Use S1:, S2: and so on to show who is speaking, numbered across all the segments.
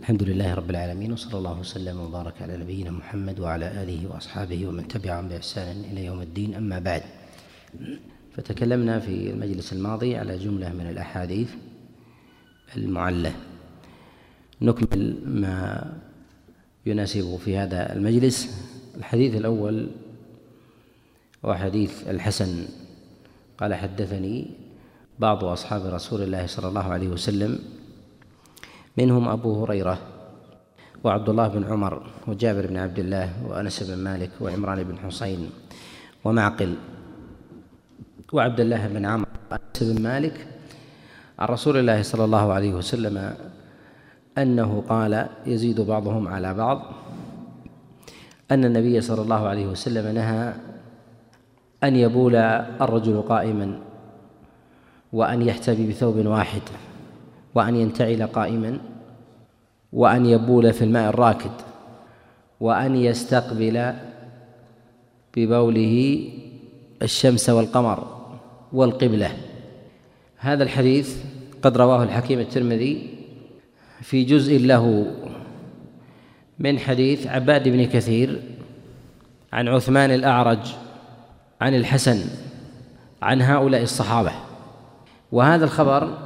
S1: الحمد لله رب العالمين وصلى الله وسلم وبارك على نبينا محمد وعلى آله وأصحابه ومن تبعهم بإحسان إلى يوم الدين. أما بعد فتكلمنا في المجلس الماضي على جملة من الأحاديث المعلة. نكمل ما يناسب في هذا المجلس. الحديث الأول هو حديث الحسن. قال حدثني بعض أصحاب رسول الله صلى الله عليه وسلم منهم أبو هريرة وعبد الله بن عمر وجابر بن عبد الله وأنس بن مالك وعمران بن حسين ومعقل وعبد الله بن عمرو وأنس بن مالك عن رسول الله صلى الله عليه وسلم أنه قال يزيد بعضهم على بعض أن النبي صلى الله عليه وسلم نهى أن يبول الرجل قائما وأن يحتبي بثوب واحد وأن ينتعل قائما وأن يبول في الماء الراكد وأن يستقبل ببوله الشمس والقمر والقبلة. هذا الحديث قد رواه الحكيم الترمذي في جزء له من حديث عباد بن كثير عن عثمان الأعرج عن الحسن عن هؤلاء الصحابة. وهذا الخبر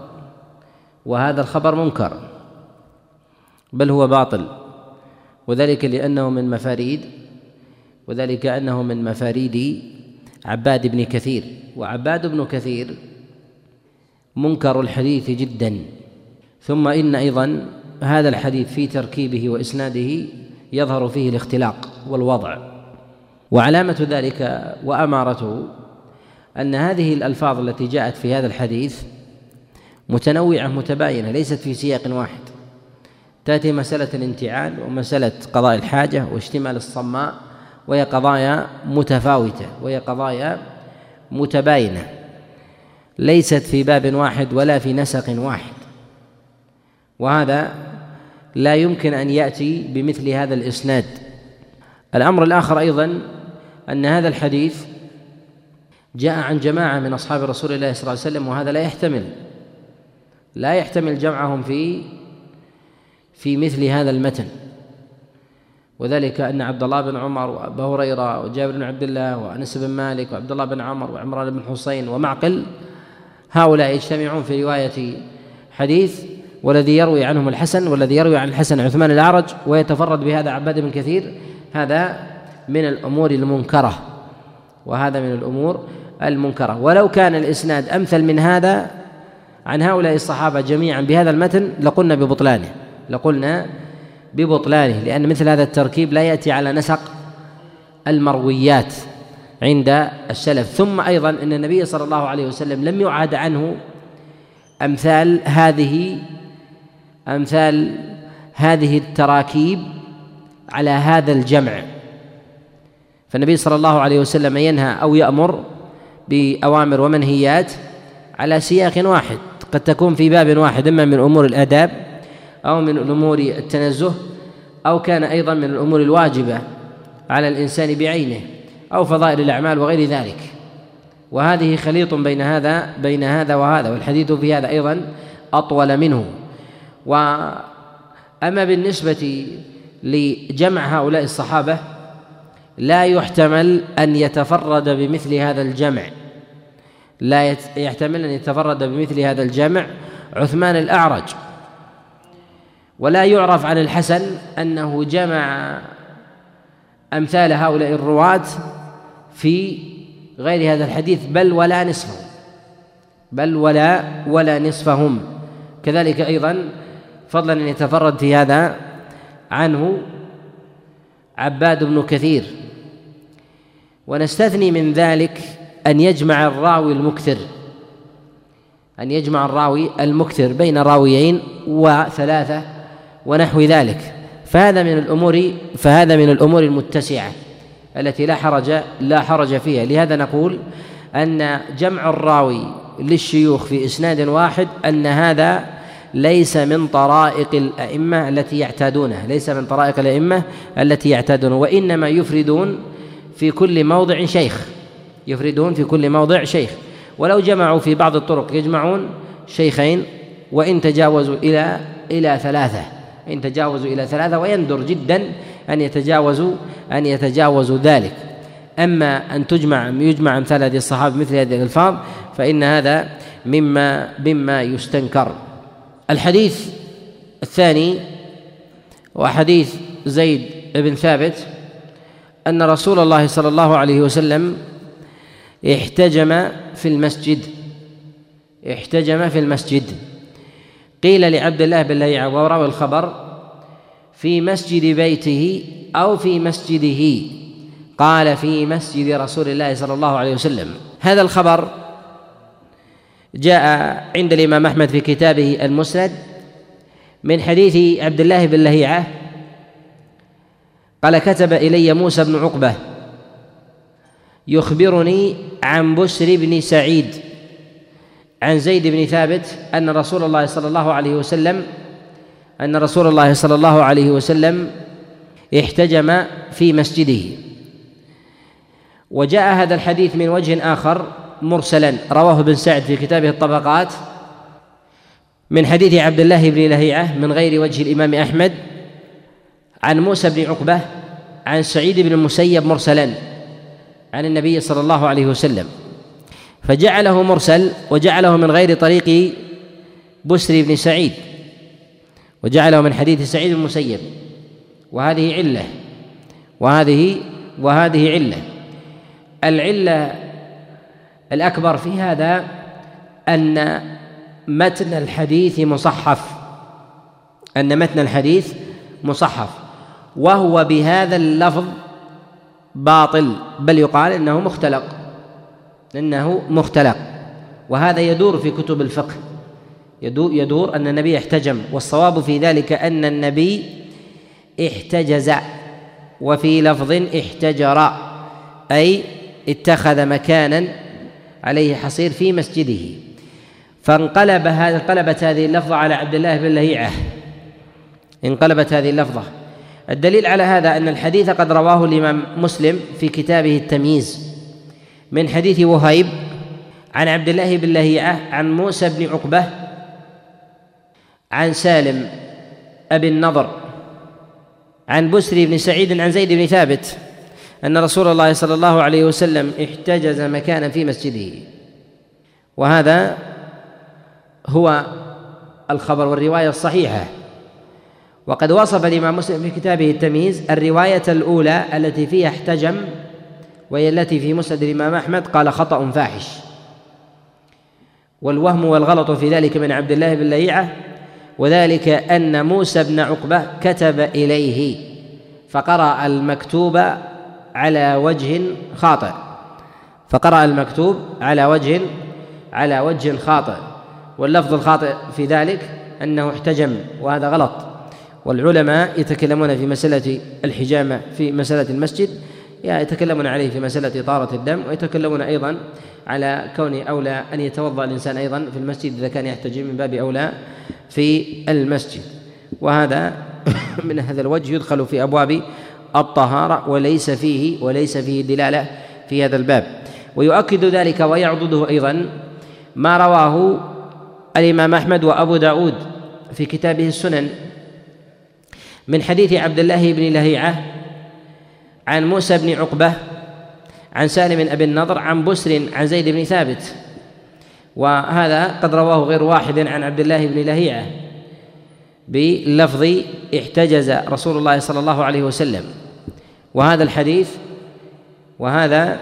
S1: وهذا الخبر منكر. بل هو باطل. وذلك لأنه من مفاريد وذلك أنه من مفاريد عباد بن كثير. وعباد بن كثير منكر الحديث جدا. ثم إن أيضا هذا الحديث في تركيبه وإسناده يظهر فيه الاختلاق والوضع. وعلامة ذلك وأمارته أن هذه الألفاظ التي جاءت في هذا الحديث متنوعة متباينة ليست في سياق واحد. تأتي مسألة الانتعال ومسألة قضاء الحاجة واشتمال الصماء وهي قضايا متفاوتة وهي قضايا متباينة. ليست في باب واحد ولا في نسق واحد. وهذا لا يمكن أن يأتي بمثل هذا الإسناد. الأمر الآخر أيضا أن هذا الحديث جاء عن جماعة من أصحاب رسول الله صلى الله عليه وسلم وهذا لا يحتمل. لا يحتمل جمعهم في في مثل هذا المتن. وذلك أن عبد الله بن عمر وأبا هريرة وجابر بن عبد الله وأنس بن مالك وعبد الله بن عمر وعمران بن حسين ومعقل هؤلاء يجتمعون في رواية حديث والذي يروي عنهم الحسن والذي يروي عن الحسن عثمان الأعرج ويتفرد بهذا عباد بن كثير. هذا من الأمور المنكرة وهذا من الأمور المنكرة. ولو كان الإسناد أمثل من هذا عن هؤلاء الصحابة جميعا بهذا المتن لقلنا ببطلانه. لقلنا ببطلانه لأن مثل هذا التركيب لا يأتي على نسق المرويات عند السلف. ثم أيضا أن النبي صلى الله عليه وسلم لم يعاد عنه أمثال هذه أمثال هذه التراكيب على هذا الجمع. فالنبي صلى الله عليه وسلم ينهى أو يأمر بأوامر ومنهيات على سياق واحد قد تكون في باب واحد إما من أمور الآداب أو من امور التنزه أو كان أيضا من الأمور الواجبة على الإنسان بعينه أو فضائل الأعمال وغير ذلك. وهذه خليط بين هذا بين هذا وهذا والحديث في هذا أيضا أطول منه. وأما بالنسبة لجمع هؤلاء الصحابة لا يحتمل أن يتفرد بمثل هذا الجمع. لا يحتمل أن يتفرد بمثل هذا الجمع عثمان الأعرج. ولا يعرف عن الحسن أنه جمع أمثال هؤلاء الرواة في غير هذا الحديث بل ولا نصفهم. بل ولا ولا نصفهم. كذلك أيضا فضلا أن يتفرد في هذا عنه عباد بن كثير. ونستثني من ذلك أن يجمع الراوي المكثر. أن يجمع الراوي المكثر بين راويين وثلاثة ونحو ذلك. فهذا من الأمور فهذا من الأمور المتسعة التي لا حرج لا حرج فيها. لهذا نقول أن جمع الراوي للشيوخ في إسناد واحد أن هذا ليس من طرائق الأئمة التي يعتادونها ليس من طرائق الأئمة التي يعتادون وإنما يفردون في كل موضع شيخ. يفردون في كل موضع شيخ. ولو جمعوا في بعض الطرق يجمعون شيخين وإن تجاوزوا إلى إلى ثلاثة. إن تجاوزوا إلى ثلاثة ويندر جدا أن يتجاوزوا أن يتجاوزوا ذلك. أما أن تجمع يجمع أمثال هذه الصحابة مثل هذه الألفاظ فإن هذا مما مما يستنكر. الحديث الثاني وحديث زيد بن ثابت أن رسول الله صلى الله عليه وسلم احتجم في المسجد. احتجم في المسجد. قيل لعبد الله بن لهيعة وروى الخبر في مسجد بيته أو في مسجده. قال في مسجد رسول الله صلى الله عليه وسلم. هذا الخبر جاء عند الإمام أحمد في كتابه المسند من حديث عبد الله بن لهيعة قال كتب إلي موسى بن عقبة يخبرني عن بسر بن سعيد. عن زيد بن ثابت أن رسول الله صلى الله عليه وسلم أن رسول الله صلى الله عليه وسلم احتجم في مسجده. وجاء هذا الحديث من وجه آخر مرسلا رواه ابن سعد في كتابه الطبقات من حديث عبد الله بن لهيعة من غير وجه الإمام أحمد عن موسى بن عقبة عن سعيد بن المسيب مرسلا عن النبي صلى الله عليه وسلم. فجعله مرسل وجعله من غير طريق بسر بن سعيد وجعله من حديث سعيد المسيب. وهذه علة وهذه وهذه علة. العلة الأكبر في هذا أن متن الحديث مصحف أن متن الحديث مصحف وهو بهذا اللفظ باطل بل يقال إنه مختلق. انه مختلق. وهذا يدور في كتب الفقه. يدور أن النبي احتجم والصواب في ذلك أن النبي احتجز وفي لفظ احتجر أي اتخذ مكانا عليه حصير في مسجده. فانقلب هذا انقلبت هذه اللفظة على عبد الله بن لهيعة. انقلبت هذه اللفظة. الدليل على هذا أن الحديث قد رواه الإمام مسلم في كتابه التمييز. من حديث وهيب عن عبد الله بن لهيعة عن موسى بن عقبة عن سالم أبي النضر عن بسري بن سعيد عن زيد بن ثابت أن رسول الله صلى الله عليه وسلم احتجز مكانا في مسجده. وهذا هو الخبر والرواية الصحيحة. وقد وصف الإمام مسلم في كتابه التمييز الرواية الأولى التي فيها احتجم وهي التي في مسند الإمام أحمد قال خطأ فاحش. والوهم والغلط في ذلك من عبد الله بن لهيعة وذلك أن موسى بن عقبة كتب إليه فقرأ المكتوب على وجه خاطئ. فقرأ المكتوب على وجه على وجه خاطئ. واللفظ الخاطئ في ذلك أنه احتجم وهذا غلط. والعلماء يتكلمون في مسألة الحجامة في مسألة المسجد يتكلمون عليه في مسألة طارة الدم ويتكلمون أيضا على كون أولى أن يتوضأ الإنسان أيضا في المسجد إذا كان يحتجم من باب أولى في المسجد. وهذا من هذا الوجه يدخل في أبواب الطهارة وليس فيه وليس فيه دلالة في هذا الباب. ويؤكد ذلك ويعضده أيضا ما رواه الإمام أحمد وأبو داود في كتابه السنن من حديث عبد الله بن لهيعة عن موسى بن عقبة عن سالم أبي النضر عن بسر عن زيد بن ثابت. وهذا قد رواه غير واحد عن عبد الله بن لهيعة بلفظ احتجز رسول الله صلى الله عليه وسلم. وهذا الحديث وهذا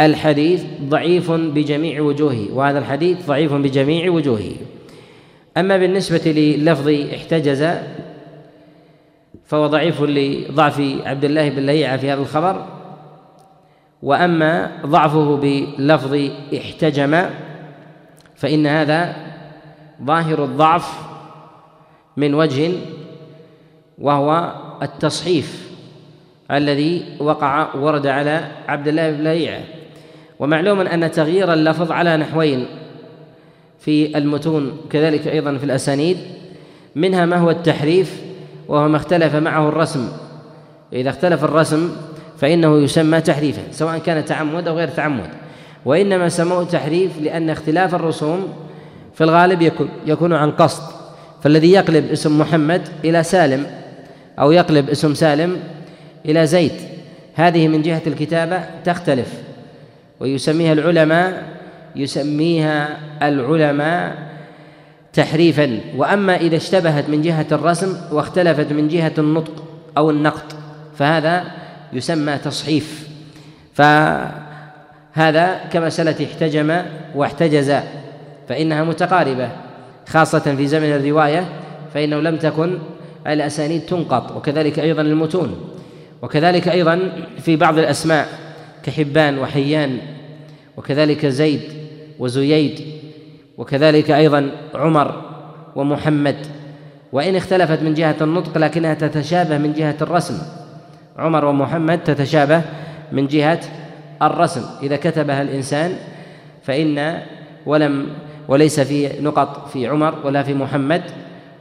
S1: الحديث ضعيف بجميع وجوهه. وهذا الحديث ضعيف بجميع وجوهه. أما بالنسبة للفظ احتجز فهو ضعيف لضعف عبد الله بن لهيعة في هذا الخبر. وأما ضعفه بلفظ احتجم فإن هذا ظاهر الضعف من وجه وهو التصحيف الذي وقع ورد على عبد الله بن لهيعة. ومعلوم أن تغيير اللفظ على نحوين في المتون كذلك أيضا في الأسانيد منها ما هو التحريف وهو ما اختلف معه الرسم. إذا اختلف الرسم فإنه يسمى تحريفا سواء كان تعمد أو غير تعمد. وإنما سموه تحريف لأن اختلاف الرسوم في الغالب يكون يكون عن قصد. فالذي يقلب اسم محمد إلى سالم أو يقلب اسم سالم إلى زيد هذه من جهة الكتابة تختلف. ويسميها العلماء يسميها العلماء تحريفا وأما إذا اشتبهت من جهة الرسم واختلفت من جهة النطق أو النقط فهذا يسمى تصحيف. فهذا كمسألة احتجم واحتجز فإنها متقاربة خاصة في زمن الرواية فإنه لم تكن الأسانيد تنقط وكذلك أيضا المتون. وكذلك أيضا في بعض الأسماء كحبان وحيان وكذلك زيد وزييد. وكذلك أيضا عمر ومحمد. وإن اختلفت من جهة النطق لكنها تتشابه من جهة الرسم. عمر ومحمد تتشابه من جهة الرسم. إذا كتبها الإنسان فإن ولم وليس في نقط في عمر ولا في محمد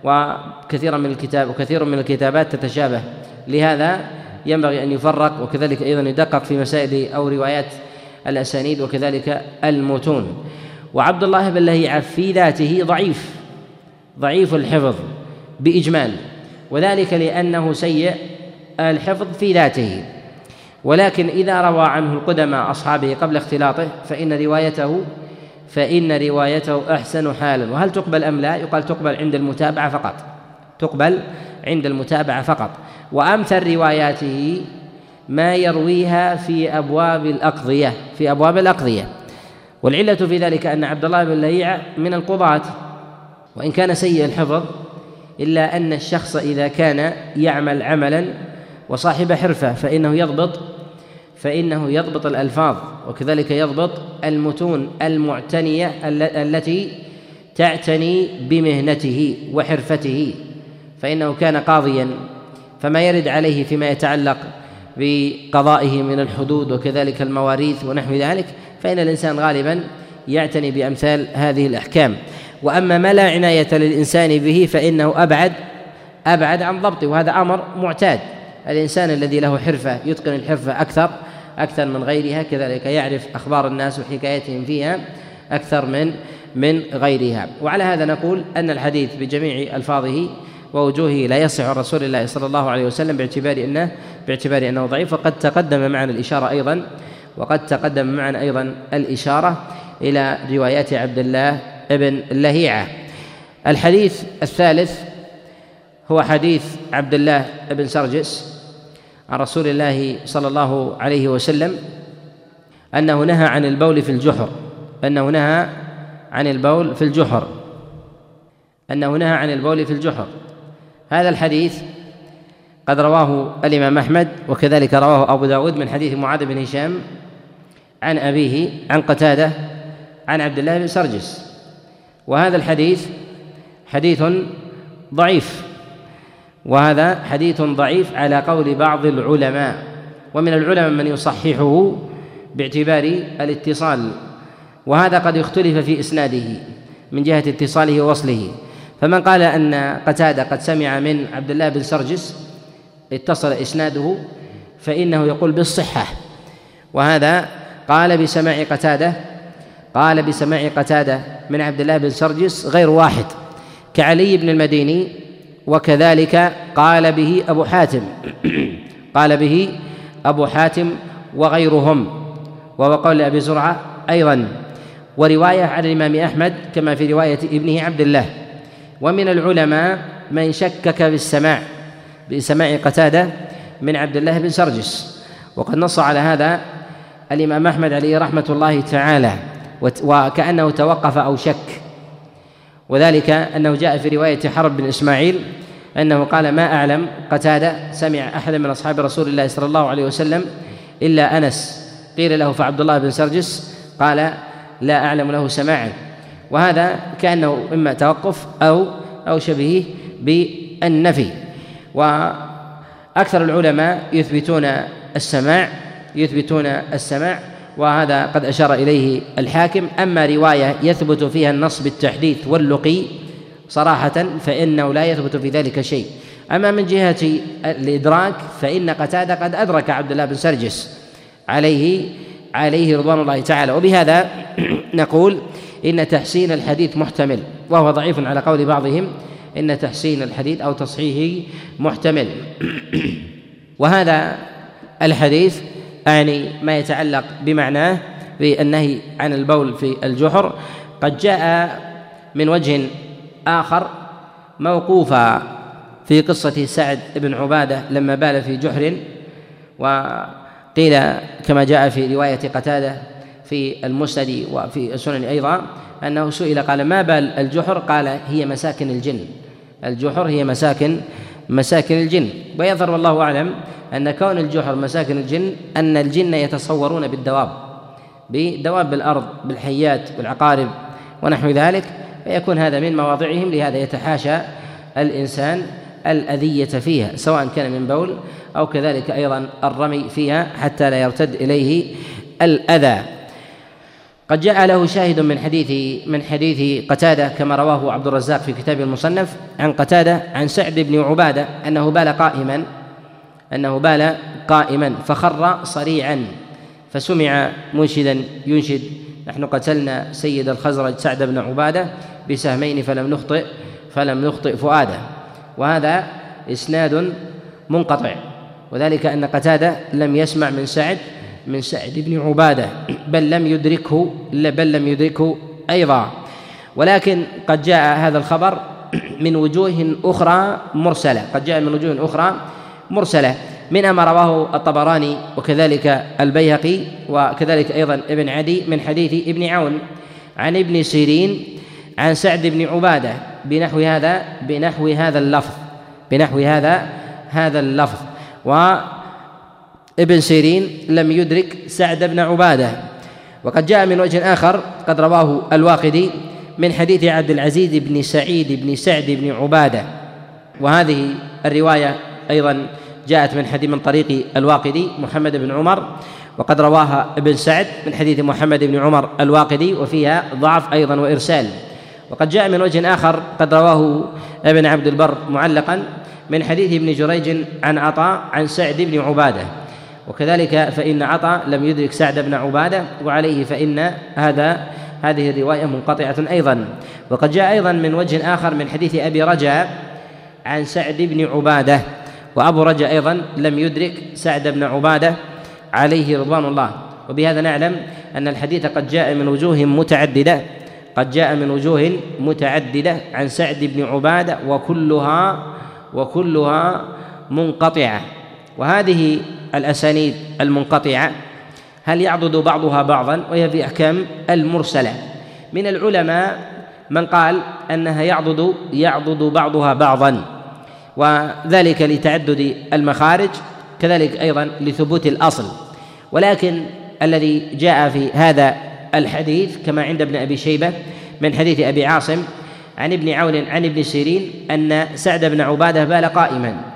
S1: وكثيرا من الكتاب وكثير من الكتابات تتشابه. لهذا ينبغي أن يفرق وكذلك أيضا يدقق في مسائل أو روايات الأسانيد وكذلك المتون. وعبد الله بن لهيعة في ذاته ضعيف ضعيف الحفظ بإجمال وذلك لأنه سيء الحفظ في ذاته. ولكن إذا روى عنه القدماء أصحابه قبل اختلاطه فإن روايته فإن روايته أحسن حالا. وهل تقبل أم لا؟ يقال تقبل عند المتابعة فقط. تقبل عند المتابعة فقط. وأمثل رواياته ما يرويها في أبواب الأقضية في أبواب الأقضية. والعلة في ذلك أن عبد الله بن لهيعة من القضاة وإن كان سيء الحفظ إلا أن الشخص إذا كان يعمل عملا وصاحب حرفة فإنه يضبط فإنه يضبط الألفاظ وكذلك يضبط المتون المعتنية التي تعتني بمهنته وحرفته فإنه كان قاضيا. فما يرد عليه فيما يتعلق بقضائه من الحدود وكذلك المواريث ونحو ذلك فإن الإنسان غالبا يعتني بأمثال هذه الأحكام. وأما ما لا عناية للإنسان به فإنه أبعد أبعد عن ضبطه وهذا أمر معتاد. الإنسان الذي له حرفة يتقن الحرفة أكثر أكثر من غيرها كذلك يعرف أخبار الناس وحكايتهم فيها أكثر من من غيرها. وعلى هذا نقول أن الحديث بجميع ألفاظه ووجوهه لا يصح عن رسول الله صلى الله عليه وسلم باعتبار أنه باعتبار أنه ضعيف وقد تقدم معنا الإشارة أيضا وقد تقدم معنا أيضا الإشارة إلى روايات عبد الله بن لهيعة. الحديث الثالث هو حديث عبد الله بن سرجس عن رسول الله صلى الله عليه وسلم أنه نهى عن البول في الجحر. أنه نهى عن البول في الجحر. أنه نهى عن البول في الجحر. هذا الحديث قد رواه الإمام أحمد وكذلك رواه أبو داود من حديث معاذ بن هشام عن أبيه عن قتادة عن عبد الله بن سرجس. وهذا الحديث حديث ضعيف. وهذا حديث ضعيف على قول بعض العلماء. ومن العلماء من يصححه باعتبار الاتصال. وهذا قد اختلف في إسناده من جهة اتصاله ووصله. فمن قال أن قتادة قد سمع من عبد الله بن سرجس اتصل إسناده فإنه يقول بالصحة. وهذا قال بسماع قتادة قال بسماع قتادة من عبد الله بن سرجس غير واحد كعلي بن المديني وكذلك قال به أبو حاتم قال به أبو حاتم وغيرهم وهو قول أبي زرعة أيضا ورواية عن الإمام أحمد كما في رواية ابنه عبد الله. ومن العلماء من شكك بالسماع بسماع قتادة من عبد الله بن سرجس. وقد نص على هذا الإمام أحمد عليه رحمة الله تعالى وكأنه توقف أو شك. وذلك أنه جاء في رواية حرب بن إسماعيل أنه قال ما أعلم قتادة سمع أحدا من أصحاب رسول الله صلى الله عليه وسلم إلا أنس. قيل له فعبد الله بن سرجس؟ قال لا أعلم له سماعا. وهذا كأنه إما توقف أو أو شبهه بالنفي. وأكثر العلماء يثبتون السماع يثبتون السماع وهذا قد أشار إليه الحاكم. أما رواية يثبت فيها النص بالتحديث واللقي صراحة فإنه لا يثبت في ذلك شيء. أما من جهة الإدراك فإن قتادة قد أدرك عبد الله بن سرجس عليه عليه رضوان الله تعالى. وبهذا نقول إن تحسين الحديث محتمل وهو ضعيف على قول بعضهم إن تحسين الحديث أو تصحيحه محتمل. وهذا الحديث أعني ما يتعلق بمعناه في النهي عن البول في الجحر قد جاء من وجه آخر موقوفا في قصة سعد بن عبادة لما بال في جحر وقيل كما جاء في رواية قتادة في المسند وفي السنن أيضا أنه سئل قال ما بال الجحر؟ قال هي مساكن الجن. الجحر هي مساكن مساكن الجن. ويظهر والله أعلم أن كون الجحر مساكن الجن أن الجن يتصورون بالدواب بدواب الأرض بالحيات والعقارب ونحو ذلك فيكون هذا من مواضعهم لهذا يتحاشى الإنسان الأذية فيها سواء كان من بول أو كذلك أيضا الرمي فيها حتى لا يرتد إليه الأذى. قد جاء له شاهد من حديث من حديث قتادة كما رواه عبد الرزاق في كتابه المصنف عن قتادة عن سعد بن عبادة أنه بال قائما أنه بال قائما فخر صريعا فسمع منشدا ينشد. نحن قتلنا سيد الخزرج سعد بن عبادة بسهمين فلم نخطئ فلم نخطئ فؤاده. وهذا إسناد منقطع. وذلك أن قتادة لم يسمع من سعد من سعد بن عبادة بل لم يدركه بل لم يدركه أيضا. ولكن قد جاء هذا الخبر من وجوه أخرى مرسلة قد جاء من وجوه أخرى مرسلة. منها ما رواه الطبراني وكذلك البيهقي وكذلك أيضا ابن عدي من حديث ابن عون عن ابن سيرين عن سعد بن عبادة بنحو هذا بنحو هذا اللفظ بنحو هذا هذا اللفظ. وابن سيرين لم يدرك سعد بن عبادة. وقد جاء من وجه آخر قد رواه الواقدي من حديث عبد العزيز بن سعيد بن سعد بن عبادة. وهذه الرواية أيضا جاءت من حديث من طريق الواقدي محمد بن عمر. وقد رواها ابن سعد من حديث محمد بن عمر الواقدي وفيها ضعف أيضا وإرسال. وقد جاء من وجه آخر قد رواه ابن عبد البر معلقا من حديث ابن جريج عن عطاء عن سعد بن عبادة. وكذلك فإن عطاء لم يدرك سعد بن عبادة وعليه فإن هذا هذه الرواية منقطعة أيضا. وقد جاء أيضا من وجه آخر من حديث أبي رجاء عن سعد بن عبادة وأبو رجاء أيضا لم يدرك سعد بن عبادة عليه رضوان الله. وبهذا نعلم أن الحديث قد جاء من وجوه متعددة قد جاء من وجوه متعددة عن سعد بن عبادة وكلها وكلها منقطعة. وهذه الأسانيد المنقطعة. هل يعضد بعضها بعضا؟ وهي في أحكام المرسلة. من العلماء من قال أنها يعضد يعضد بعضها بعضا وذلك لتعدد المخارج كذلك أيضا لثبوت الأصل. ولكن الذي جاء في هذا الحديث كما عند ابن أبي شيبة من حديث أبي عاصم عن ابن عون عن ابن سيرين أن سعد بن عبادة بال قائما.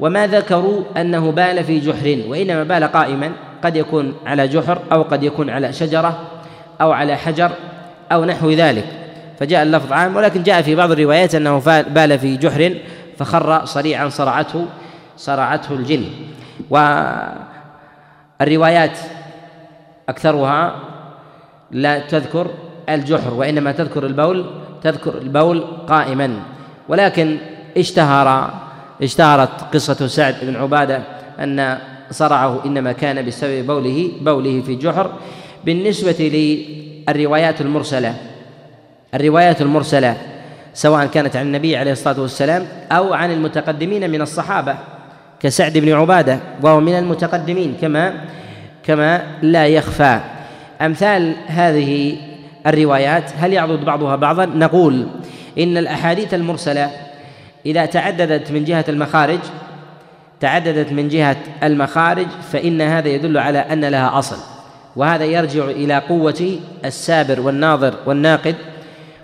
S1: وما ذكروا أنه بال في جحر وإنما بال قائما قد يكون على جحر أو قد يكون على شجرة أو على حجر أو نحو ذلك. فجاء اللفظ عام ولكن جاء في بعض الروايات أنه بال في جحر فخر صريعا صرعته صرعته الجن. والروايات أكثرها لا تذكر الجحر وإنما تذكر البول تذكر البول قائما. ولكن اشتهر اشتهرت قصة سعد بن عبادة أن صرعه إنما كان بسبب بوله بوله في جحر. بالنسبة للروايات المرسلة الروايات المرسلة سواء كانت عن النبي عليه الصلاة والسلام أو عن المتقدمين من الصحابة كسعد بن عبادة وهو من المتقدمين كما كما لا يخفى. أمثال هذه الروايات هل يعضد بعضها بعضا؟ نقول إن الأحاديث المرسلة إذا تعددت من جهة المخارج تعددت من جهة المخارج فإن هذا يدل على أن لها أصل. وهذا يرجع إلى قوة السابر والناظر والناقد.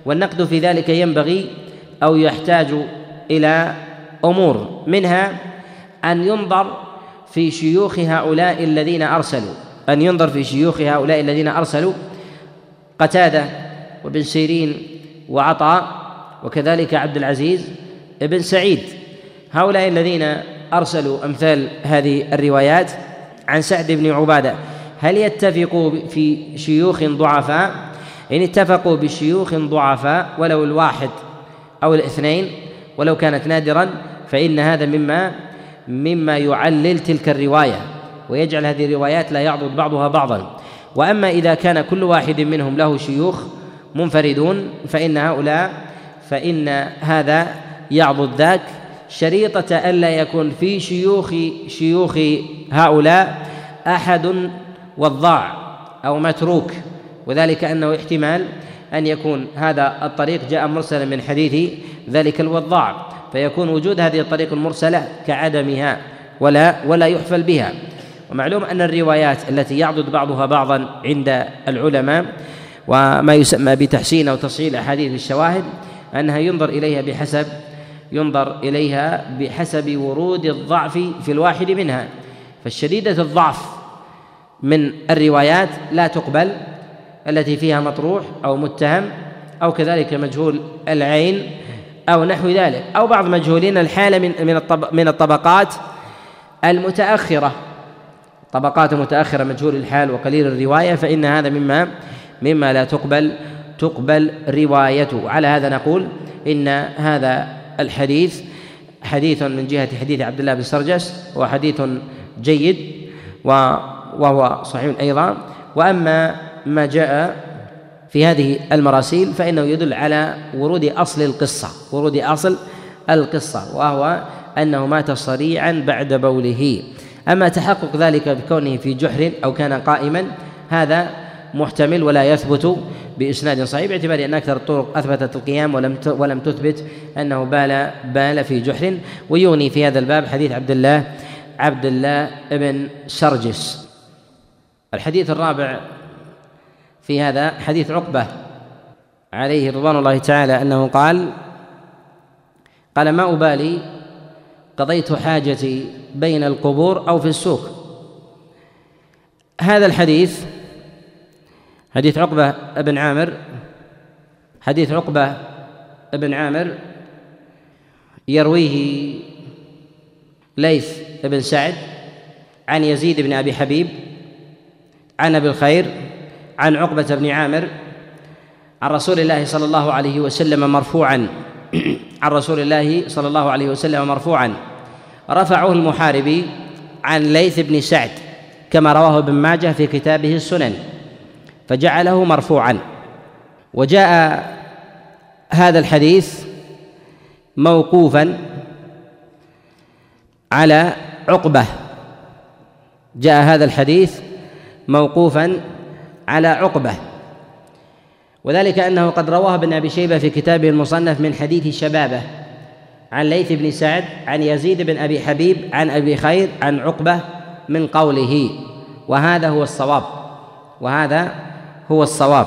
S1: والنقد في ذلك ينبغي أو يحتاج إلى أمور منها أن ينظر في شيوخ هؤلاء الذين أرسلوا. أن ينظر في شيوخ هؤلاء الذين أرسلوا قتادة وابن سيرين وعطاء وكذلك عبد العزيز ابن سعيد. هؤلاء الذين أرسلوا أمثال هذه الروايات عن سعد بن عبادة هل يتفقوا في شيوخ ضعفاء؟ إن اتفقوا بشيوخ ضعفاء ولو الواحد أو الاثنين ولو كانت نادرا فإن هذا مما مما يعلل تلك الرواية ويجعل هذه الروايات لا يعضد بعضها بعضا. وأما إذا كان كل واحد منهم له شيوخ منفردون فإن هؤلاء فإن هذا يعضد ذاك شريطة ألا يكون في شيوخ شيوخ هؤلاء أحد وضاع أو متروك. وذلك أنه احتمال أن يكون هذا الطريق جاء مرسلا من حديث ذلك الوضاع. فيكون وجود هذه الطريق المرسلة كعدمها ولا ولا يحفل بها. ومعلوم أن الروايات التي يعضد بعضها بعضا عند العلماء وما يسمى بتحسين أو تصحيح أحاديث الشواهد أنها ينظر إليها بحسب ينظر إليها بحسب ورود الضعف في الواحد منها. فالشديدة الضعف من الروايات لا تقبل التي فيها مطروح أو متهم أو كذلك مجهول العين أو نحو ذلك أو بعض مجهولين الحالة من من من الطبقات المتأخرة. طبقات متأخرة مجهول الحال وقليل الرواية فإن هذا مما مما لا تقبل تقبل روايته. على هذا نقول إن هذا الحديث حديث من جهة حديث عبد الله بن سرجس هو حديث جيد وهو صحيح أيضا. وأما ما جاء في هذه المراسيل فإنه يدل على ورود أصل القصة ورود أصل القصة وهو أنه مات صريعا بعد بوله. أما تحقق ذلك بكونه في جحر أو كان قائما هذا محتمل ولا يثبت. بإسناد صحيح باعتبار أن أكثر الطرق أثبتت القيام ولم ولم تثبت أنه بال بال في جحر. ويغني في هذا الباب حديث عبد الله عبد الله بن سرجس. الحديث الرابع في هذا حديث عقبة عليه رضوان الله تعالى أنه قال قال ما أبالي قضيت حاجتي بين القبور أو في السوق. هذا الحديث حديث عقبة بن عامر. حديث عقبة بن عامر يرويه ليث بن سعد عن يزيد بن أبي حبيب عن أبي الخير عن عقبة بن عامر عن رسول الله صلى الله عليه وسلم مرفوعا. عن رسول الله صلى الله عليه وسلم مرفوعا. رفعه المحاربي عن ليث بن سعد كما رواه ابن ماجه في كتابه السنن. فجعله مرفوعا. وجاء هذا الحديث موقوفا على عقبة. جاء هذا الحديث موقوفا على عقبة. وذلك أنه قد رواه ابن أبي شيبة في كتابه المصنف من حديث شبابة عن ليث بن سعد عن يزيد بن أبي حبيب عن أبي خير عن عقبة من قوله. وهذا هو الصواب. وهذا هو الصواب.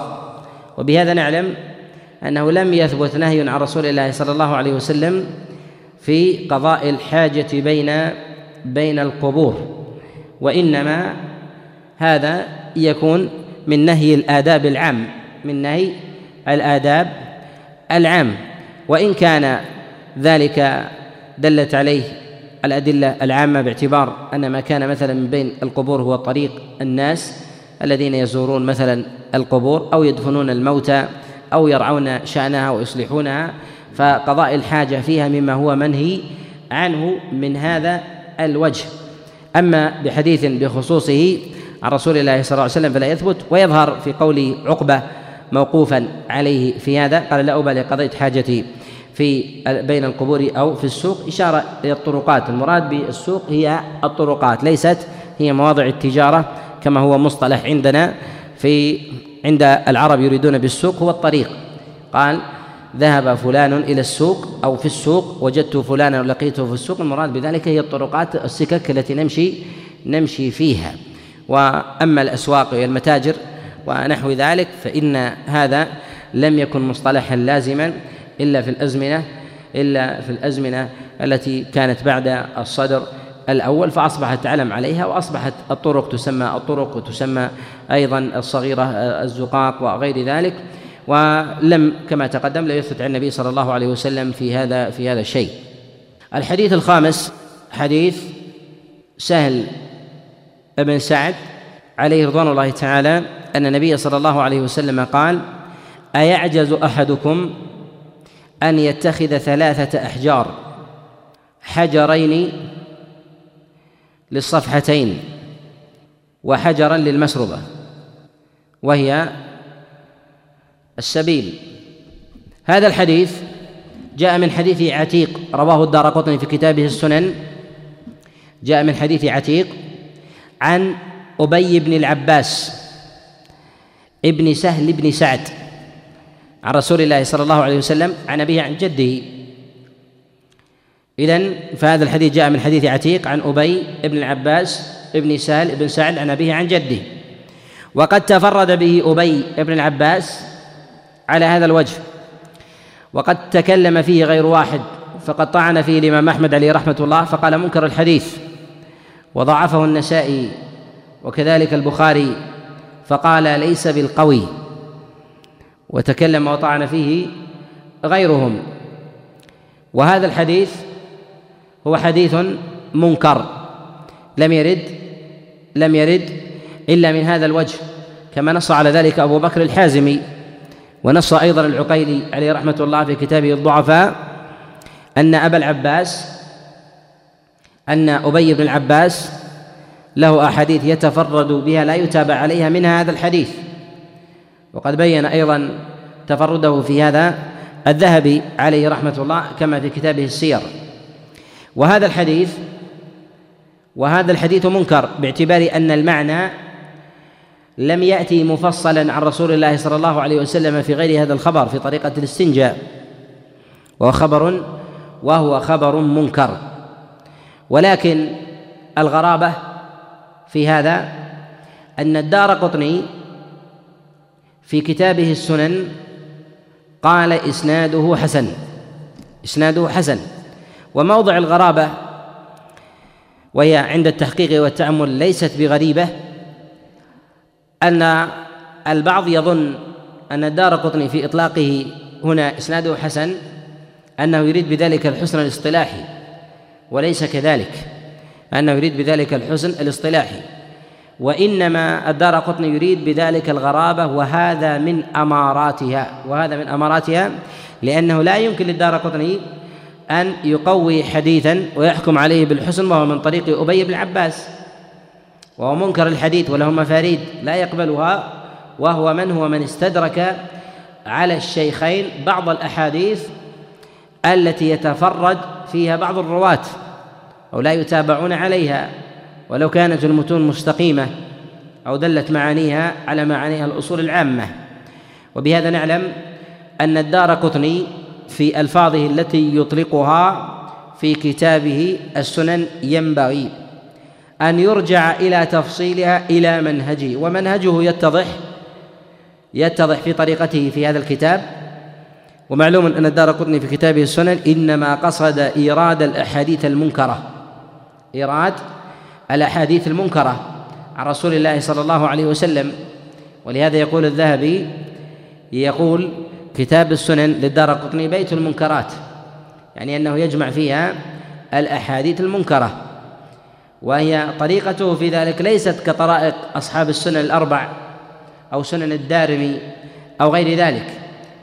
S1: وبهذا نعلم أنه لم يثبت نهي عن رسول الله صلى الله عليه وسلم في قضاء الحاجة بين بين القبور وإنما هذا يكون من نهي الآداب العام من نهي الآداب العام. وإن كان ذلك دلت عليه الأدلة العامة باعتبار أن ما كان مثلا من بين القبور هو طريق الناس الذين يزورون مثلا القبور أو يدفنون الموتى أو يرعون شأنها ويصلحونها فقضاء الحاجة فيها مما هو منهي عنه من هذا الوجه. أما بحديث بخصوصه عن رسول الله صلى الله عليه وسلم فلا يثبت ويظهر في قول عقبة موقوفا عليه في هذا قال لا أبالي قضيت حاجتي في بين القبور أو في السوق. إشارة إلى الطرقات المراد بالسوق هي الطرقات ليست هي مواضع التجارة. كما هو مصطلح عندنا في عند العرب يريدون بالسوق هو الطريق. قال ذهب فلان إلى السوق أو في السوق وجدت فلانا ولقيته في السوق. المراد بذلك هي الطرقات السكك التي نمشي نمشي فيها. وأما الأسواق والمتاجر ونحو ذلك فإن هذا لم يكن مصطلحا لازما إلا في الأزمنة إلا في الأزمنة التي كانت بعد الصدر الأول فأصبحت تعلم عليها وأصبحت الطرق تسمى الطرق وتسمى أيضا الصغيرة الزقاق وغير ذلك. ولم كما تقدم لا يثبت عن النبي صلى الله عليه وسلم في هذا في هذا الشيء. الحديث الخامس حديث سهل ابن سعد عليه رضوان الله تعالى أن النبي صلى الله عليه وسلم قال أيعجز أحدكم أن يتخذ ثلاثة أحجار حجرين للصفحتين وحجرا للمسربة وهي السبيل. هذا الحديث جاء من حديث عتيق رواه الدار قطني في كتابه السنن. جاء من حديث عتيق عن أبي بن العباس ابن سهل بن سعد عن رسول الله صلى الله عليه وسلم عن أبيه عن جده. إذن فهذا الحديث جاء من حديث عتيق عن أبي بن العباس ابن سهل بن سعد عن أبيه عن جده. وقد تفرد به أبي بن العباس على هذا الوجه. وقد تكلم فيه غير واحد فقد طعن فيه الإمام أحمد عليه رحمة الله فقال منكر الحديث. وضعفه النسائي وكذلك البخاري فقال ليس بالقوي. وتكلم وطعن فيه غيرهم. وهذا الحديث هو حديث منكر. لم يرد لم يرد إلا من هذا الوجه كما نص على ذلك أبو بكر الحازمي ونص أيضا العقيلي عليه رحمة الله في كتابه الضعفاء أن أبا العباس أن أبي بن العباس له أحاديث يتفرد بها لا يتابع عليها منها هذا الحديث. وقد بين أيضا تفرده في هذا الذهبي عليه رحمة الله كما في كتابه السير. وهذا الحديث وهذا الحديث منكر باعتبار أن المعنى لم يأتي مفصلا عن رسول الله صلى الله عليه وسلم في غير هذا الخبر في طريقة الاستنجاء. وهو خبر وهو خبر منكر. ولكن الغرابة في هذا أن الدار قطني في كتابه السنن قال إسناده حسن إسناده حسن. وموضع الغرابة وهي عند التحقيق والتأمل ليست بغريبة أن البعض يظن أن الدار قطني في إطلاقه هنا إسناده حسن أنه يريد بذلك الحسن الاصطلاحي وليس كذلك أنه يريد بذلك الحسن الاصطلاحي وإنما الدار قطني يريد بذلك الغرابة وهذا من أماراتها وهذا من أماراتها لأنه لا يمكن للدار قطني أن يقوي حديثا ويحكم عليه بالحسن وهو من طريق أبي بن عباس. وهو منكر الحديث وله مفاريد لا يقبلها وهو من هو من استدرك على الشيخين بعض الأحاديث التي يتفرد فيها بعض الرواة أو لا يتابعون عليها. ولو كانت المتون مستقيمة أو دلت معانيها على معانيها الأصول العامة. وبهذا نعلم أن الدار قطني في ألفاظه التي يطلقها في كتابه السنن ينبغي أن يرجع إلى تفصيلها إلى منهجه ومنهجه يتضح يتضح في طريقته في هذا الكتاب. ومعلوم أن الدار قطني في كتابه السنن إنما قصد إيراد الأحاديث المنكرة. إيراد الأحاديث المنكرة عن رسول الله صلى الله عليه وسلم. ولهذا يقول الذهبي يقول كتاب السنن للدار قطني بيت المنكرات يعني أنه يجمع فيها الأحاديث المنكرة وهي طريقته في ذلك ليست كطرائق أصحاب السنن الأربع أو سنن الدارمي أو غير ذلك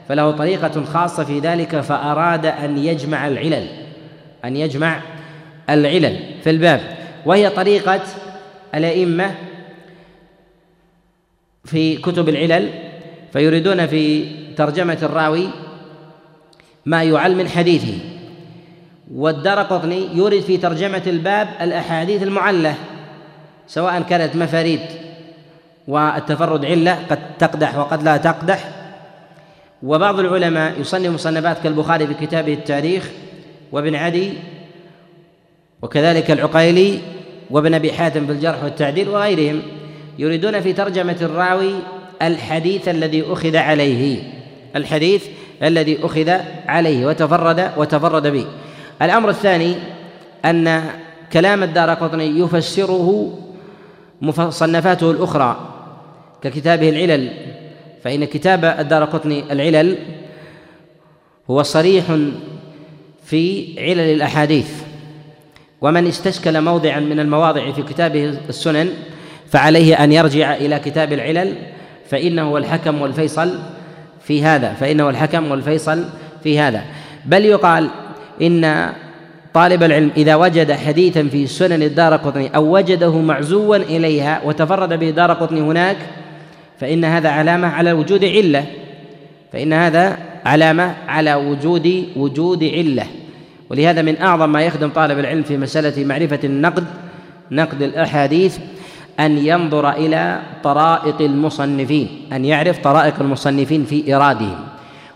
S1: فله طريقة خاصة في ذلك فأراد أن يجمع العلل أن يجمع العلل في الباب وهي طريقة الأئمة في كتب العلل فيريدون في ترجمة الراوي ما يعل من حديثه والدرقطني يورد في ترجمة الباب الأحاديث المعلة سواء كانت مفاريد والتفرد علة قد تقدح وقد لا تقدح. وبعض العلماء يصنف مصنفات كالبخاري في كتابه التاريخ وابن عدي وكذلك العقيلي وابن أبي حاتم في الجرح والتعديل وغيرهم يريدون في ترجمة الراوي الحديث الذي أخذ عليه. الحديث الذي أخذ عليه وتفرد وتفرد به. الأمر الثاني أن كلام الدار قطني يفسره مصنفاته الأخرى ككتابه العلل فإن كتاب الدار قطني العلل هو صريح في علل الأحاديث. ومن استشكل موضعا من المواضع في كتابه السنن فعليه أن يرجع إلى كتاب العلل فإنه الحكم والفيصل في هذا فإنه الحكم والفيصل في هذا. بل يقال إن طالب العلم إذا وجد حديثا في سنن الدار قطني أو وجده معزوا إليها وتفرد به دار قطني هناك فإن هذا علامة على وجود علة. فإن هذا علامة على وجود وجود علة. ولهذا من أعظم ما يخدم طالب العلم في مسألة معرفة النقد نقد الأحاديث أن ينظر إلى طرائق المصنفين أن يعرف طرائق المصنفين في إيرادهم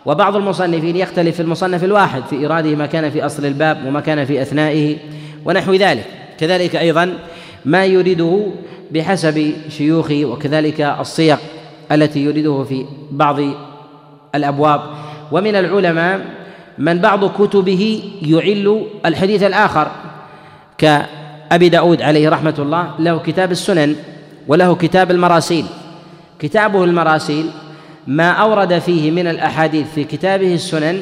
S1: وبعض المصنفين يختلف في المصنف الواحد في إيراده ما كان في أصل الباب وما كان في أثنائه ونحو ذلك. كذلك أيضا ما يريده بحسب شيوخه وكذلك الصيغ التي يريده في بعض الأبواب. ومن العلماء من بعض كتبه يعل الحديث الآخر كأبي داود عليه رحمة الله له كتاب السنن وله كتاب المراسيل. كتابه المراسيل ما أورد فيه من الأحاديث في كتابه السنن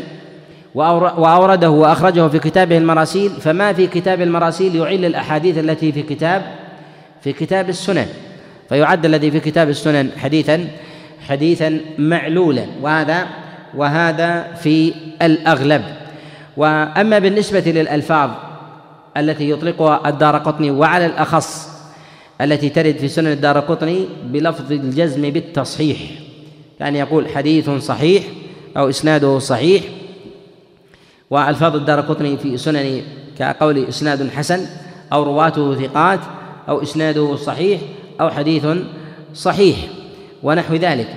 S1: وأورده وأخرجه في كتابه المراسيل فما في كتاب المراسيل يعل الأحاديث التي في كتاب في كتاب السنن. فيعد الذي في كتاب السنن حديثا حديثا معلولا. وهذا وهذا في الأغلب. وأما بالنسبة للألفاظ التي يطلقها الدار قطني وعلى الأخص التي ترد في سنن الدار قطني بلفظ الجزم بالتصحيح. يعني يقول حديث صحيح أو إسناده صحيح وألفاظ الدار قطني في سنن كقول إسناد حسن أو رواته ثقات أو إسناده صحيح أو حديث صحيح ونحو ذلك.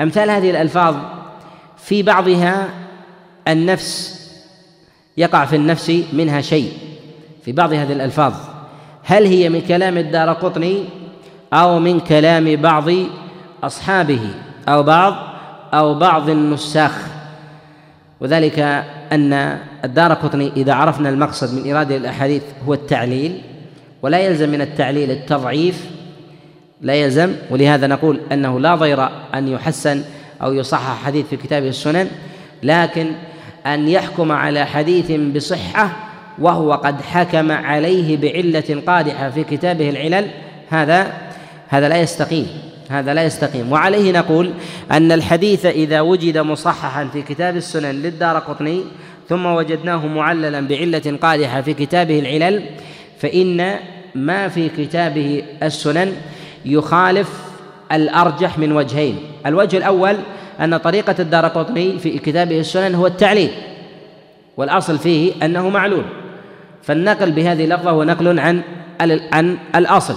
S1: أمثال هذه الألفاظ في بعضها النفس يقع في النفس منها شيء. في بعض هذه الألفاظ. هل هي من كلام الدار قطني أو من كلام بعض أصحابه أو بعض أو بعض النساخ؟ وذلك أن الدار قطني إذا عرفنا المقصد من إرادة الأحاديث هو التعليل ولا يلزم من التعليل التضعيف لا يلزم. ولهذا نقول أنه لا ضير أن يحسن أو يصحح حديث في كتابه السنن لكن أن يحكم على حديث بصحة وهو قد حكم عليه بعلة قادحة في كتابه العلل هذا هذا لا يستقيم هذا لا يستقيم. وعليه نقول أن الحديث إذا وجد مصححا في كتاب السنن للدار قطني ثم وجدناه معللا بعلة قادحة في كتابه العلل فإن ما في كتابه السنن يخالف الأرجح من وجهين. الوجه الأول أن طريقة الدار قطني في كتابه السنن هو التعليل والأصل فيه أنه معلول. فالنقل بهذه اللفظة هو نقل عن عن الأصل.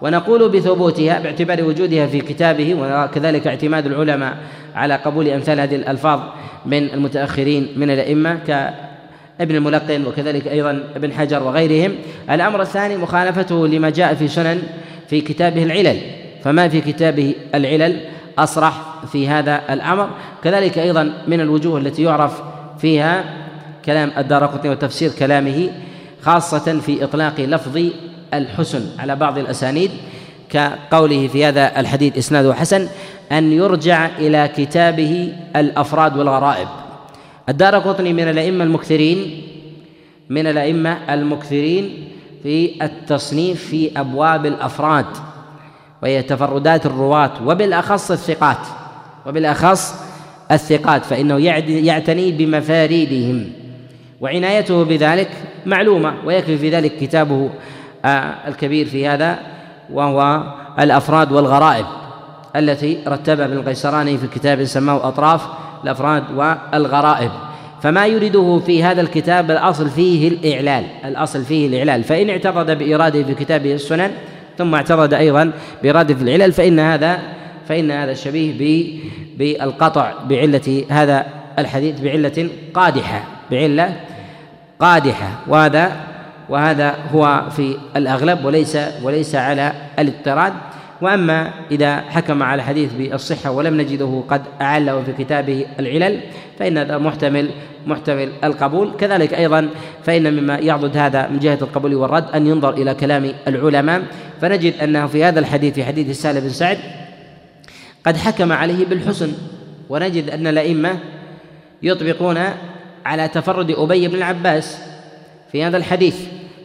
S1: ونقول بثبوتها باعتبار وجودها في كتابه وكذلك اعتماد العلماء على قبول أمثال هذه الألفاظ من المتأخرين من الأئمة كابن الملقن وكذلك أيضا ابن حجر وغيرهم. الأمر الثاني مخالفته لما جاء في سنن في كتابه العلل. فما في كتابه العلل أصرح في هذا الأمر. كذلك أيضا من الوجوه التي يعرف فيها كلام الدارقطني وتفسير كلامه خاصة في إطلاق لفظ الحسن. على بعض الأسانيد كقوله في هذا الحديث إسناده حسن أن يرجع إلى كتابه الأفراد والغرائب. الدار قطني من الأئمة المكثرين من الأئمة المكثرين في التصنيف في أبواب الأفراد وهي تفردات الرواة وبالأخص الثقات وبالأخص الثقات فإنه يعتني بمفاريدهم. وعنايته بذلك معلومة ويكفي في ذلك كتابه آه، الكبير في هذا وهو الأفراد والغرائب التي رتبها ابن القيسراني في كتاب سماه أطراف الأفراد والغرائب. فما يريده في هذا الكتاب الأصل فيه الإعلال الأصل فيه الإعلال. فإن اعتقد بإراده في كتابه السنن ثم اعتقد أيضا بإراده في العلل فإن هذا فإن هذا شبيه بالقطع بعلة هذا الحديث بعلة قادحة بعلة قادحة. وهذا وهذا هو في الأغلب وليس وليس على الاضطراد. وأما إذا حكم على حديث بالصحة ولم نجده قد أعله في كتابه العلل فإن هذا محتمل محتمل القبول. كذلك أيضا فإن مما يعضد هذا من جهة القبول والرد أن ينظر إلى كلام العلماء. فنجد أنه في هذا الحديث في حديث السهل بن سعد قد حكم عليه بالحسن. ونجد أن الأئمة يطبقون على تفرد أبي بن العباس في هذا الحديث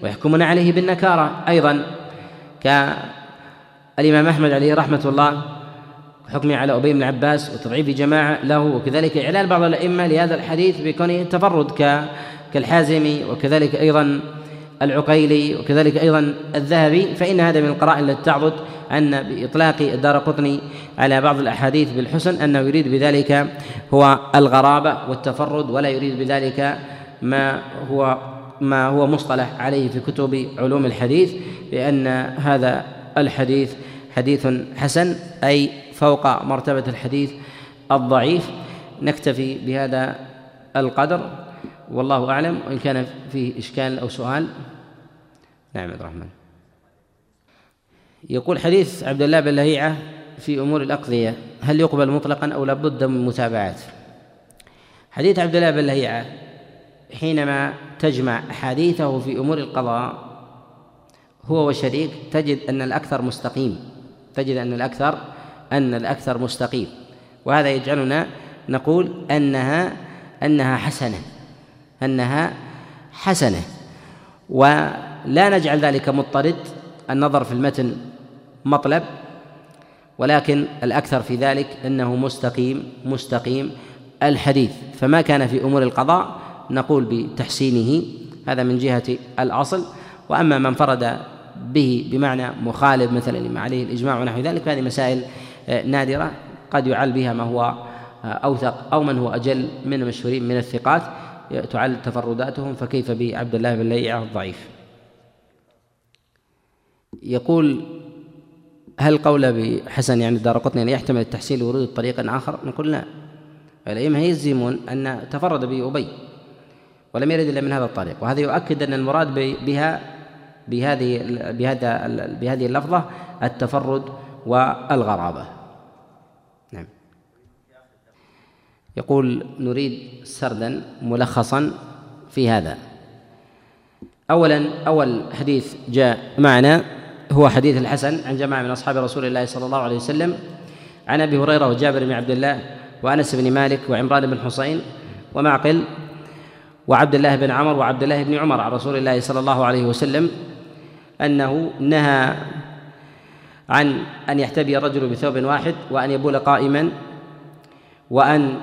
S1: ويحكمون عليه بالنكارة أيضا كالإمام أحمد عليه رحمة الله حكمه على أبي بن العباس وتضعيف جماعة له وكذلك إعلان بعض الأئمة لهذا الحديث بكونه تفرد كالحازمي وكذلك أيضا العقيلي وكذلك أيضا الذهبي فإن هذا من القرائن التي تعضد أن بإطلاق الدار قطني على بعض الأحاديث بالحسن أنه يريد بذلك هو الغرابة والتفرد ولا يريد بذلك ما هو ما هو مصطلح عليه في كتب علوم الحديث بأن هذا الحديث حديث حسن أي فوق مرتبة الحديث الضعيف. نكتفي بهذا القدر. والله أعلم وإن كان فيه إشكال أو سؤال. نعم عبد الرحمن. يقول حديث عبد الله بن لهيعة في أمور الأقضية هل يقبل مطلقا أو لابد من متابعات؟ حديث عبد الله بن لهيعة حينما تجمع أحاديثه في أمور القضاء هو وشريك تجد أن الأكثر مستقيم تجد أن الأكثر أن الأكثر مستقيم. وهذا يجعلنا نقول أنها أنها حسنة. أنها حسنة. ولا نجعل ذلك مضطرد. النظر في المتن مطلب ولكن الأكثر في ذلك أنه مستقيم مستقيم الحديث. فما كان في أمور القضاء نقول بتحسينه. هذا من جهة الأصل. وأما من فرد به بمعنى مخالف مثلا لما عليه الإجماع ونحو ذلك فهذه مسائل آه، نادرة. قد يعل بها ما هو آه، أوثق أو من هو أجل من المشهورين من الثقات. تعل تفرداتهم فكيف بعبد الله بن ليعة الضعيف؟ يقول هل قول بحسن يعني الدار قطني أن يحتمل التحسين لورود طريق آخر؟ نقول لا. الأئمة يجزمون أن تفرد به أبي ولم يرد إلا من هذا الطريق. وهذا يؤكد أن المراد بها بهذه بهذا بهذه اللفظة التفرد والغرابة نعم يقول نريد سردا ملخصا في هذا. اولا أول حديث جاء معنا هو حديث الحسن عن جماعة من أصحاب رسول الله صلى الله عليه وسلم. عن أبي هريرة وجابر بن عبد الله وأنس بن مالك وعمران بن حسين ومعقل وعبد الله بن عمر وعبد الله بن عمر عن رسول الله صلى الله عليه وسلم أنه نهى عن أن يحتبي الرجل بثوب واحد وأن يبول قائما وأن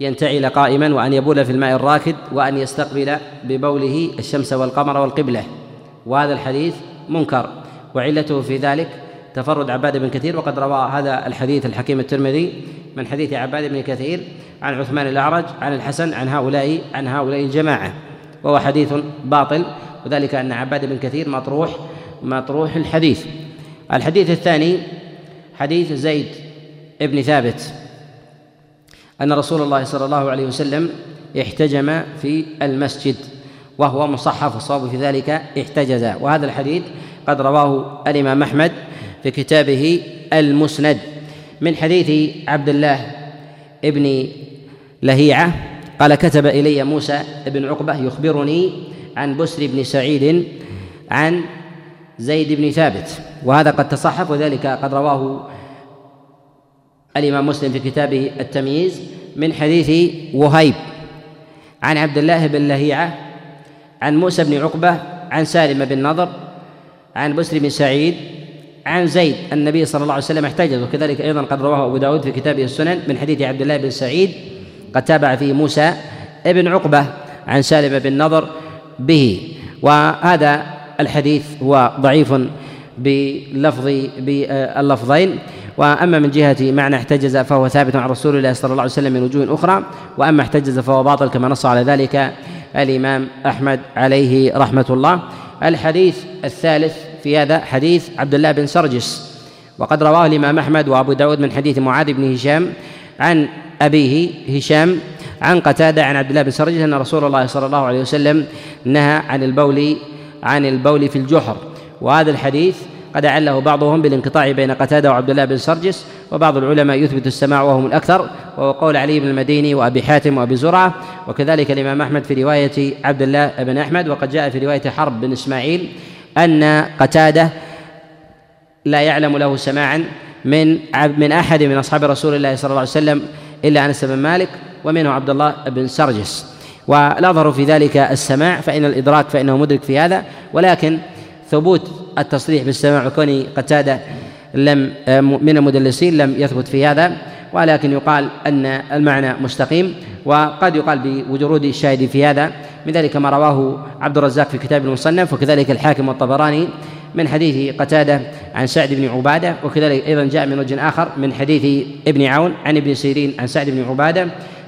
S1: ينتعل قائما وأن يبول في الماء الراكد وأن يستقبل ببوله الشمس والقمر والقبلة. وهذا الحديث منكر. وعلته في ذلك تفرد عباد بن كثير وقد روى هذا الحديث الحكيم الترمذي من حديث عباد بن كثير عن عثمان الأعرج عن الحسن عن هؤلاء عن هؤلاء الجماعة. وهو حديث باطل وذلك أن عباد بن كثير مطروح مطروح الحديث. الحديث الثاني حديث زيد ابن ثابت. أن رسول الله صلى الله عليه وسلم احتجم في المسجد وهو مصحف الصواب في ذلك احتجز. وهذا الحديث قد رواه الإمام أحمد في كتابه المسند. من حديث عبد الله ابن لهيعة قال كتب إلي موسى بن عقبة يخبرني عن بسر بن سعيد عن زيد بن ثابت. وهذا قد تصحف وذلك قد رواه الإمام مسلم في كتابه التمييز من حديث وهيب عن عبد الله بن لهيعة عن موسى بن عقبة عن سالم بن نضر عن بسر بن سعيد عن زيد. النبي صلى الله عليه وسلم احتجز وكذلك أيضا قد رواه أبو داود في كتابه السنن من حديث عبد الله بن سعيد قد تابع فيه موسى بن عقبة عن سالم بن نضر به. وهذا الحديث هو ضعيف بلفظ باللفظين. وأما من جهة معنى احتجز فهو ثابت عن رسول الله صلى الله عليه وسلم من وجوه أخرى وأما احتجز فهو باطل كما نص على ذلك الإمام أحمد عليه رحمة الله. الحديث الثالث في هذا حديث عبد الله بن سرجس وقد رواه الإمام أحمد وأبو داود من حديث معاذ بن هشام عن أبيه هشام عن قتادة عن عبد الله بن سرجس أن رسول الله صلى الله عليه وسلم نهى عن البول عن البول في الجحر. وهذا الحديث قد أعله بعضهم بالانقطاع بين قتادة وعبد الله بن سرجس وبعض العلماء يثبت السماع وهم الأكثر وهو قول علي بن المديني وأبي حاتم وأبي زرعة وكذلك الإمام أحمد في رواية عبد الله بن أحمد وقد جاء في رواية حرب بن إسماعيل أن قتادة لا يعلم له سماعا من من أحد من أصحاب رسول الله صلى الله عليه وسلم إلا أنس بن مالك ومنه عبد الله بن سرجس. والأظهر في ذلك السماع فإن الإدراك فإنه مدرك في هذا ولكن ثبوت التصريح بالسماع وكون قتادة لم من المدلسين لم يثبت في هذا ولكن يقال أن المعنى مستقيم وقد يقال بوجود الشاهد في هذا. من ذلك ما رواه عبد الرزاق في كتاب المصنف وكذلك الحاكم والطبراني من حديث قتادة عن سعد بن عبادة وكذلك أيضا جاء من وجه آخر من حديث ابن عون عن ابن سيرين عن سعد بن عبادة.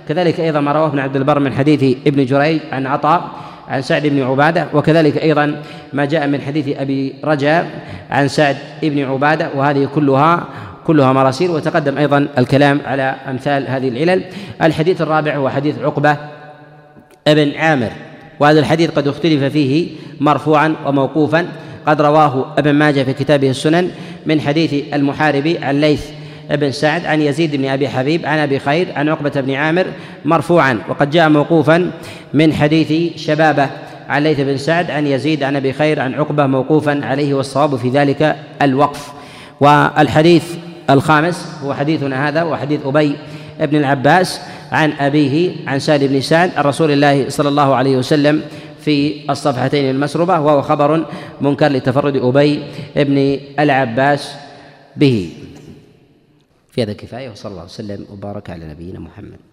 S1: كذلك أيضا ما رواه ابن عبد البر من حديث ابن جريج عن عطاء عن سعد بن عبادة وكذلك أيضا ما جاء من حديث أبي رجاء عن سعد بن عبادة وهذه كلها كلها مراسيل وتقدم أيضا الكلام على أمثال هذه العلل. الحديث الرابع هو حديث عقبة ابن عامر وهذا الحديث قد اختلف فيه مرفوعا وموقوفا قد رواه ابن ماجه في كتابه السنن من حديث المحاربي عن ليث بن سعد عن يزيد بن أبي حبيب عن أبي خير عن عقبة بن عامر مرفوعا وقد جاء موقوفا من حديث شبابة عن ليث بن سعد عن يزيد عن أبي خير عن عقبة موقوفا عليه والصواب في ذلك الوقف. والحديث الخامس هو حديثنا هذا وحديث أبي بن العباس عن أبيه عن سالم بن سعد عن رسول الله صلى الله عليه وسلم في الصفحتين المسروبة وهو خبر منكر لتفرد أبي بن العباس به. في هذا كفاية وصلى الله وسلم وبارك على نبينا محمد.